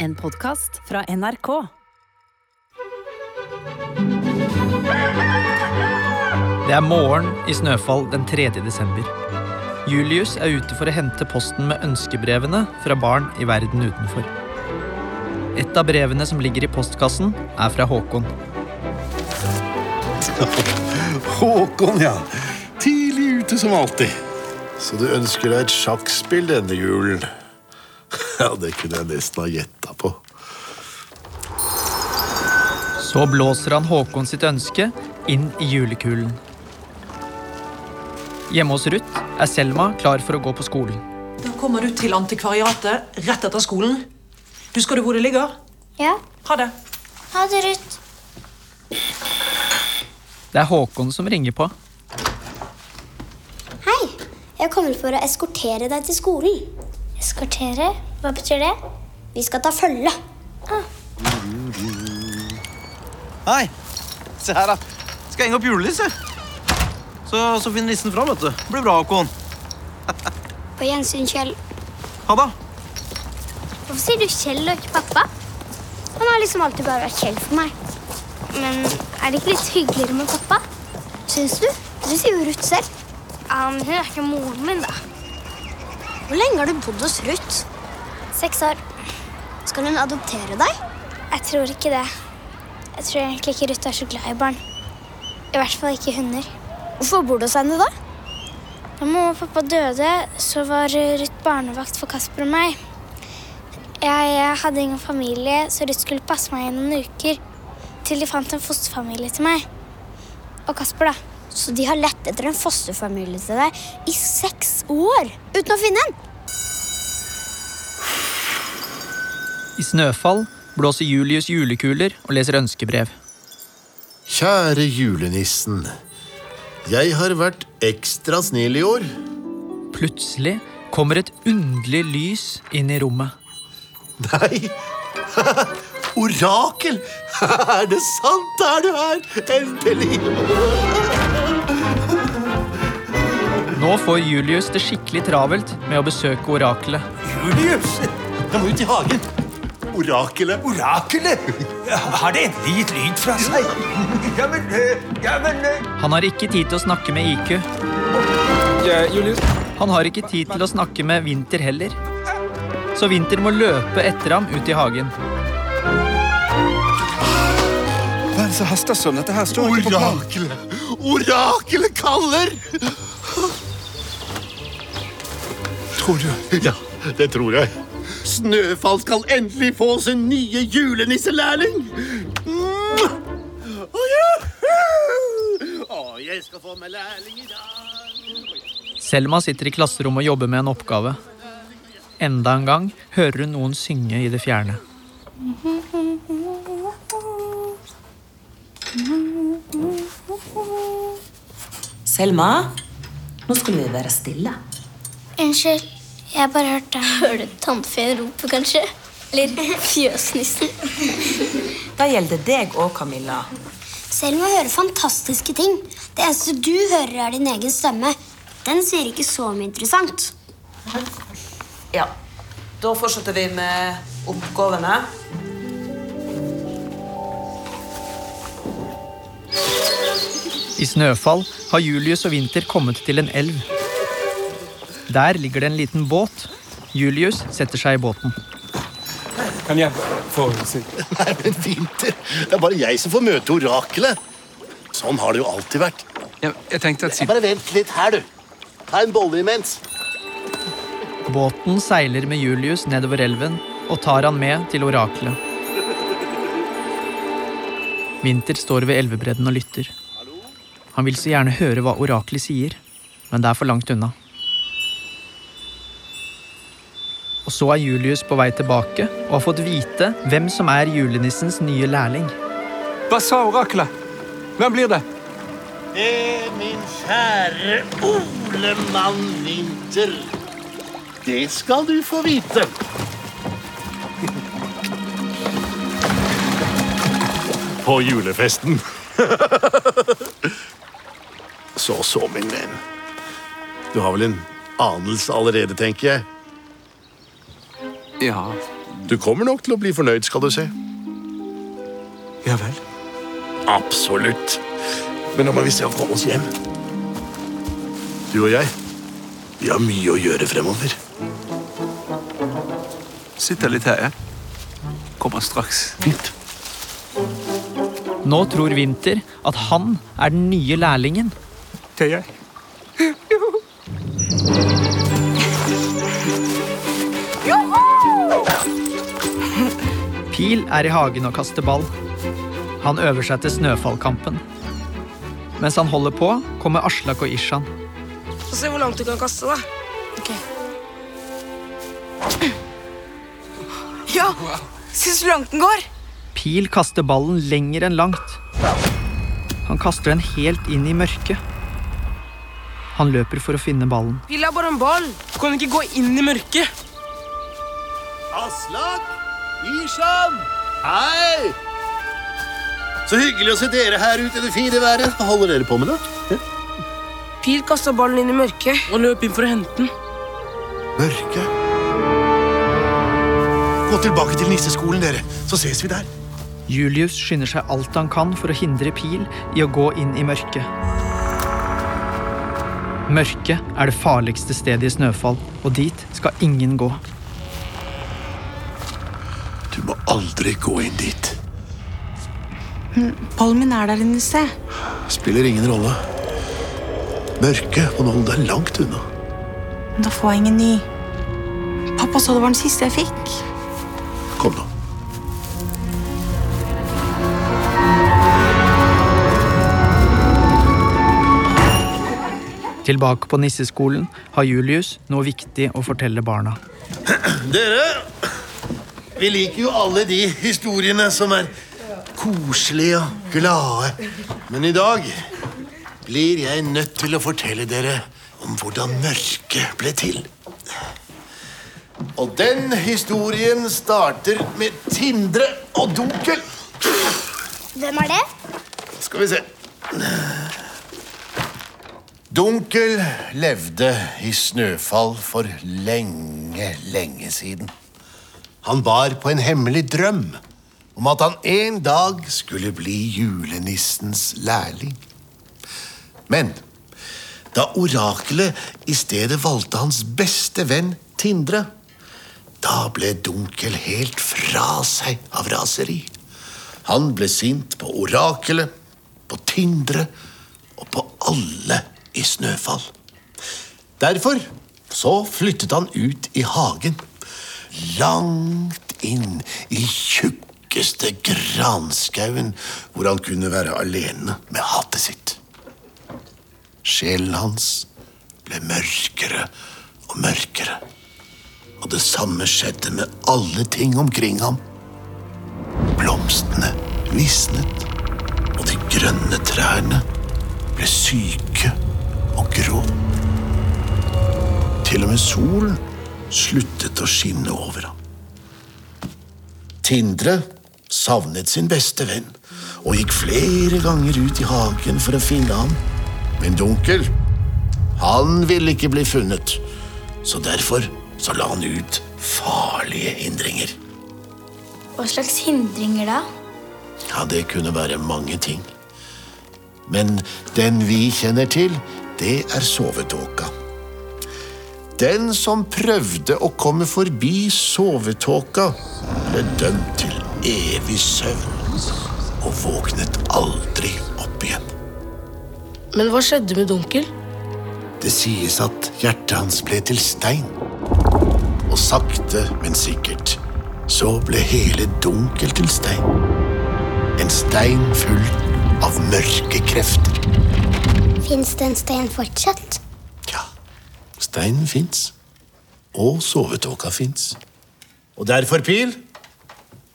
En podkast fra NRK. Det er morgen i Snøfall den 3. desember. Julius er ute for å hente posten med ønskebrevene fra barn i verden utenfor. Et av brevene som ligger i postkassen, er fra Håkon. Håkon, ja. Tidlig ute som alltid. Så du ønsker deg et sjakkspill denne julen? Ja, det kunne jeg nesten ha gjetta på. Så blåser han Håkon sitt ønske inn i julekulen. Hjemme hos Ruth er Selma klar for å gå på skolen. Da kommer du til antikvariatet rett etter skolen. Husker du hvor det ligger? Ja. Ha det. Ha det, Ruth. Det er Håkon som ringer på. Hei. Jeg kommer for å eskortere deg til skolen. Eskortere? Hva betyr det? Vi skal ta følge. Hei! Se her, da. Skal henge opp julelyset. Så, så finner nissen fram, vet du. Blir bra, Håkon. På gjensyn, Kjell. Ha det. Hvorfor sier du Kjell og ikke pappa? Han har liksom alltid bare vært Kjell for meg. Men er det ikke litt hyggeligere med pappa? Syns du? Du sier jo Ruth selv. Ja, men hun er ikke moren min, da. Hvor lenge har du bodd hos Ruth? Seks år. Skal hun adoptere deg? Jeg tror ikke det. Jeg tror egentlig ikke Ruth er så glad i barn. I hvert fall ikke hunder. Hvorfor bor du hos henne, da? Da mamma og pappa døde, så var Ruth barnevakt for Kasper og meg. Jeg, jeg hadde ingen familie, så Ruth skulle passe meg i noen uker. Til de fant en fosterfamilie til meg. Og Kasper, da. Så de har lett etter en fosterfamilie til deg i seks år uten å finne en? I Snøfall blåser Julius julekuler og leser ønskebrev. Kjære julenissen. Jeg har vært ekstra snill i år. Plutselig kommer et underlig lys inn i rommet. Nei. Orakel! Er det sant? Er du her? Endelig! Nå får Julius det skikkelig travelt med å besøke oraklet. Julius! Jeg må ut i hagen. Orakelet. Orakelet! Har det endelig gitt lyd fra seg? Ja, men, eh, ja, men eh. Han har ikke tid til å snakke med IQ. Julius? Han har ikke tid til å snakke med Vinter heller. Så Vinter må løpe etter ham ut i hagen. Hva er det som haster sånn? Dette her står ikke på planen. Orakelet! Orakelet kaller! Tror du? Ja, det tror jeg. Snøfall skal endelig få sin nye julenisselærling! Å! Å, jeg skal få meg lærling i dag. Selma sitter i klasserommet og jobber med en oppgave. Enda en gang hører hun noen synge i det fjerne. Selma, nå skal vi være stille. Unnskyld, jeg har bare hørt det. Hører du tannfeen rope, kanskje? Eller fjøsnissen. Da gjelder det deg og Camilla. jeg hører fantastiske ting. Det eneste du hører, er din egen stemme. Den sier ikke så mye interessant. Ja, da fortsetter vi med oppgavene. I Snøfall har Julius og Vinter kommet til en elv. Der ligger det en liten båt. Julius setter seg i båten. Kan jeg få si Nei, men Vinter, det er bare jeg som får møte orakelet. Sånn har det jo alltid vært. jeg, jeg tenkte at Bare vent litt her, du. Ta en bolle imens. Båten seiler med Julius nedover elven og tar han med til oraklet. Vinter står ved elvebredden og lytter. Han vil så gjerne høre hva oraklet sier, men det er for langt unna. Og så er Julius på vei tilbake og har fått vite hvem som er julenissens nye lærling. Hva sa oraklet? Hvem blir det? Det, er min kjære Olemann Vinter. Det skal du få vite. På julefesten. så, så, min venn. Du har vel en anelse allerede, tenker jeg? Ja, Du kommer nok til å bli fornøyd, skal du se. Ja vel. Absolutt. Men nå må vi se å komme oss hjem. Du og jeg, vi har mye å gjøre fremover. Sitter litt her, jeg. Kommer straks. Fint. Nå tror Winter at han er den nye lærlingen. Det er jeg. Pil er i hagen og kaster ball. Han øver seg til snøfallkampen. Mens han holder på, kommer Aslak og Ishan. Få se hvor langt du kan kaste, da. Ok. Ja! Se så langt den går! Pil kaster ballen lenger enn langt. Han kaster den helt inn i mørket. Han løper for å finne ballen. Pil er bare en ball. Du kan ikke gå inn i mørket. Aslak! Ishan! Hei! Så hyggelig å se dere her ute i det fine været. Hva holder dere på med, da? Pil kasta ballen inn i mørket og løp inn for å hente den. Mørke. Gå tilbake til nisseskolen, dere. Så ses vi der. Julius skynder seg alt han kan for å hindre Pil i å gå inn i mørket. Mørket er det farligste stedet i Snøfall, og dit skal ingen gå. Aldri gå inn dit. Ballen min er der inne, se. Spiller ingen rolle. Mørket må du holde deg langt unna. Men da får jeg ingen ny. Pappa sa det var den siste jeg fikk. Kom nå. Tilbake på nisseskolen har Julius noe viktig å fortelle barna. Dere, vi liker jo alle de historiene som er koselige og glade. Men i dag blir jeg nødt til å fortelle dere om hvordan mørket ble til. Og den historien starter med Tindre og Dunkel. Hvem er det? Skal vi se Dunkel levde i snøfall for lenge, lenge siden. Han bar på en hemmelig drøm om at han en dag skulle bli julenissens lærling. Men da orakelet i stedet valgte hans beste venn Tindre, da ble Dunkel helt fra seg av raseri. Han ble sint på orakelet, på Tindre og på alle i Snøfall. Derfor så flyttet han ut i hagen. Langt inn i tjukkeste granskauen, hvor han kunne være alene med hatet sitt. Sjelen hans ble mørkere og mørkere. Og det samme skjedde med alle ting omkring ham. Blomstene visnet, og de grønne trærne ble syke og grå. Til og med solen sluttet å skinne over ham. Tindre savnet sin beste venn og gikk flere ganger ut i hagen for å finne ham. Men Dunkel, han ville ikke bli funnet, så derfor så la han ut farlige hindringer. Hva slags hindringer da? Ja, det kunne være mange ting. Men den vi kjenner til, det er sovetåka. Den som prøvde å komme forbi sovetåka, ble dømt til evig søvn og våknet aldri opp igjen. Men hva skjedde med Dunkel? Det sies at hjertet hans ble til stein. Og sakte, men sikkert så ble hele Dunkel til stein. En stein full av mørke krefter. Fins det en stein fortsatt? Steinen fins. Og sovetåka fins. Og derfor, Pil,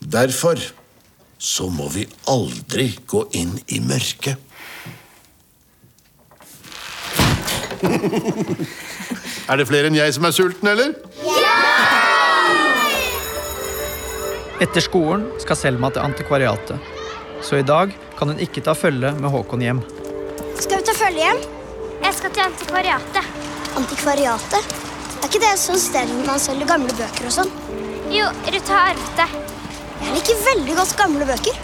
derfor så må vi aldri gå inn i mørket. er det flere enn jeg som er sulten, eller? Ja! Etter skolen skal Selma til antikvariatet. Så i dag kan hun ikke ta følge med Håkon hjem. Skal vi ta følge hjem? Jeg skal til antikvariatet. Antikvariatet? Er ikke det et sånt sted hvor man selger gamle bøker og sånn? Jo, Ruth har arvet det. Jeg liker veldig godt gamle bøker.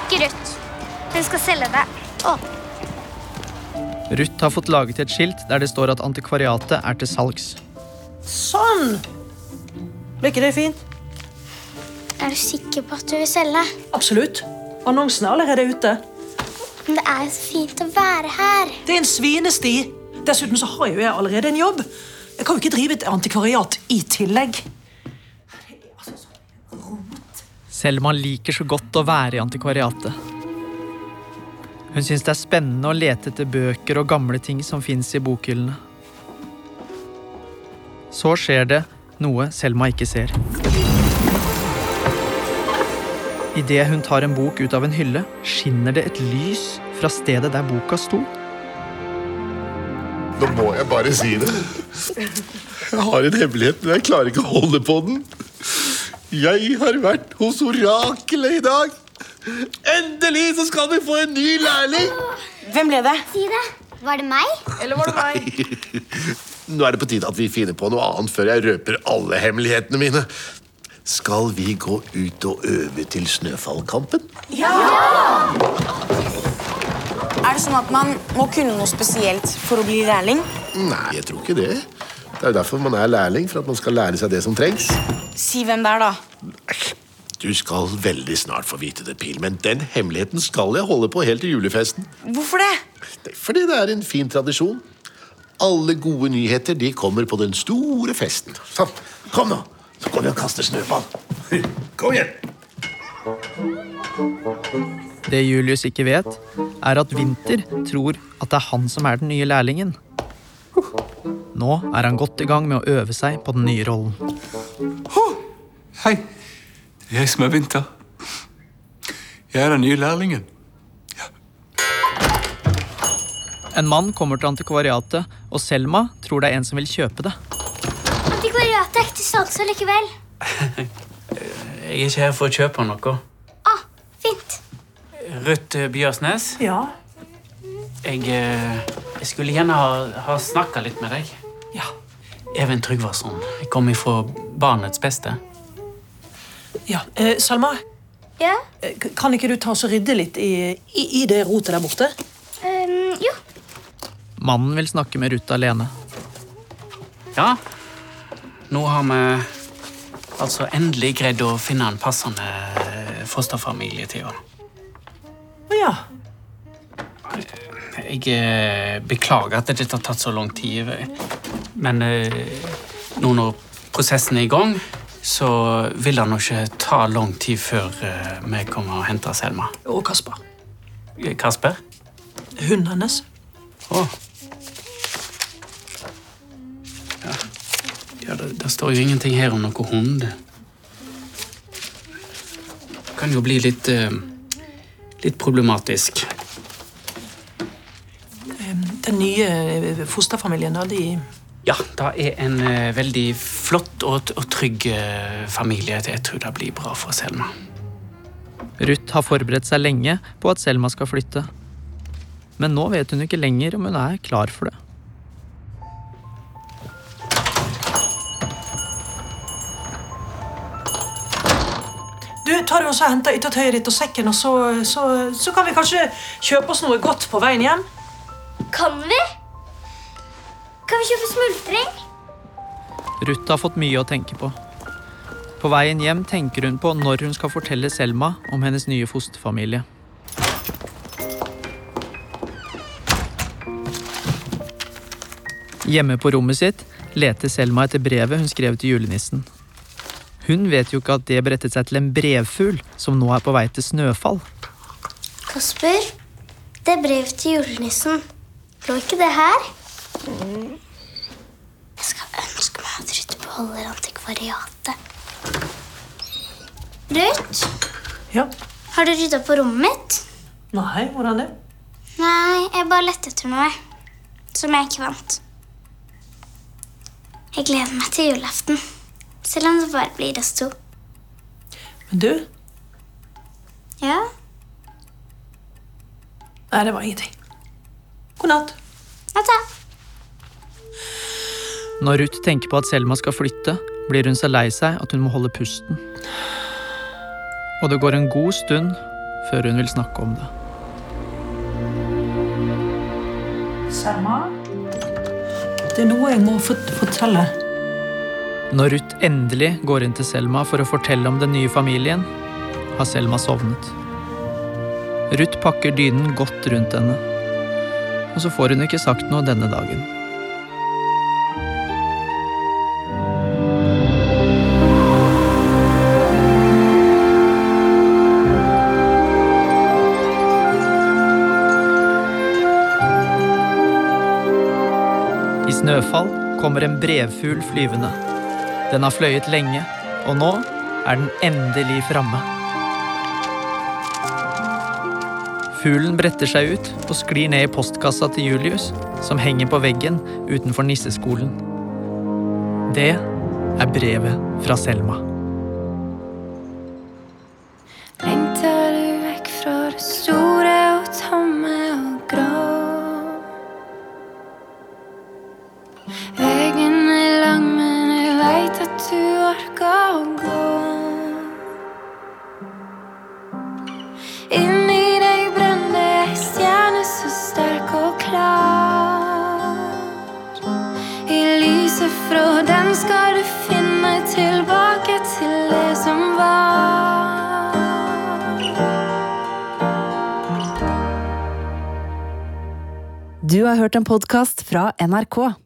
Ikke Ruth. Hun skal selge det. Å, Ruth har fått laget et skilt der det står at antikvariatet er til salgs. Sånn! Blir ikke det fint? Er du sikker på at du vil selge? Absolutt. Annonsen er allerede ute. Men det er jo så fint å være her. Det er en svinesti. Dessuten så har jo jeg allerede en jobb. Jeg kan jo ikke drive et antikvariat i tillegg. Selma liker så godt å være i antikvariatet. Hun syns det er spennende å lete etter bøker og gamle ting som fins i bokhyllene. Så skjer det noe Selma ikke ser. Idet hun tar en bok ut av en hylle, skinner det et lys fra stedet der boka sto. Nå må jeg bare si det. Jeg har en hemmelighet, men jeg klarer ikke å holde på den. Jeg har vært hos orakelet i dag. Endelig så skal vi få en ny lærling! Hvem ble det? Si det. Var det meg? Eller var det meg? Nå er det på tide at vi finner på noe annet før jeg røper alle hemmelighetene mine. Skal vi gå ut og øve til Snøfallkampen? Er det sånn at man må kunne noe spesielt for å bli lærling? Nei, jeg tror ikke det. Det er jo derfor man er lærling, for at man skal lære seg det som trengs. Si hvem det er, da. Du skal veldig snart få vite det, Pil, men den hemmeligheten skal jeg holde på helt til julefesten. Hvorfor det? Det er Fordi det er en fin tradisjon. Alle gode nyheter de kommer på den store festen. Sånn, kom nå, så går vi og kaster snøball. Kom igjen. Det Julius ikke vet, er at Winter tror at det er han som er den nye lærlingen. Nå er han godt i gang med å øve seg på den nye rollen. Hei, det er jeg som er Vinter. Jeg er den nye lærlingen. En mann kommer til antikvariatet, og Selma tror det er en som vil kjøpe det. Antikvariatet er ikke til salgs allikevel. Jeg er ikke her for å kjøpe noe. Ruth Bjørsnes, Ja. jeg, eh, jeg skulle gjerne ha, ha snakka litt med deg. Ja. Even Tryggvason. Jeg kom ifra Barnets beste. ja. Eh, Salma, Ja? eh, kan ikke du ta oss og rydde litt i, i, i det rotet der borte? Um, jo. Mannen vil snakke med Ruth alene. Ja, nå har vi altså endelig greid å finne en passende eh, fosterfamilie til henne. Ja. Jeg eh, beklager at dette har tatt så lang tid, men eh, nå når prosessen er i gang, så vil det nok ikke ta lang tid før eh, vi kommer og henter Selma. Og Kasper. Eh, Kasper? Hunden hennes. Å. Ja, ja det, det står jo ingenting her om noen hund. Det kan jo bli litt eh, litt problematisk. Den nye eh, fosterfamilien, da, de Ja, det er en eh, veldig flott og, og trygg eh, familie. Jeg tror det blir bra for Selma. Ruth har forberedt seg lenge på at Selma skal flytte. Men nå vet hun ikke lenger om hun er klar for det. Og henter yttertøyet ditt og sekken, og så, så, så kan vi kanskje kjøpe oss noe godt på veien hjem? Kan vi? Kan vi kjøpe smultring? Ruth har fått mye å tenke på. På veien hjem tenker hun på når hun skal fortelle Selma om hennes nye fosterfamilie. Hjemme på rommet sitt leter Selma etter brevet hun skrev til julenissen. Hun vet jo ikke at det berettet seg til en brevfugl som nå er på vei til Snøfall. Kasper, det brevet til julenissen. Lå ikke det her? Jeg skal ønske meg at Ruth beholder antikvariatet. Ruth, Ja. har du rydda på rommet mitt? Nei, hvordan det? Nei, jeg bare lette etter noe som jeg ikke vant. Jeg gleder meg til julaften, selv om det bare blir oss to. Men du? Ja? Nei, det var ingenting. God natt. Natta. Når Ruth tenker på at Selma skal flytte, blir hun så lei seg at hun må holde pusten. Og det går en god stund før hun vil snakke om det. Selma? Det er noe jeg må fortelle. Når Ruth endelig går inn til Selma for å fortelle om den nye familien, har Selma sovnet. Ruth pakker dynen godt rundt henne, og så får hun ikke sagt noe denne dagen. I snøfall kommer en brevfugl flyvende. Den har fløyet lenge, og nå er den endelig framme. Fuglen bretter seg ut og sklir ned i postkassa til Julius, som henger på veggen utenfor nisseskolen. Det er brevet fra Selma. Orker å gå. Inni deg brenner ei stjerne så sterk og klar. I lyset fra den skal du finne tilbake til det som var. Du har hørt en podkast fra NRK.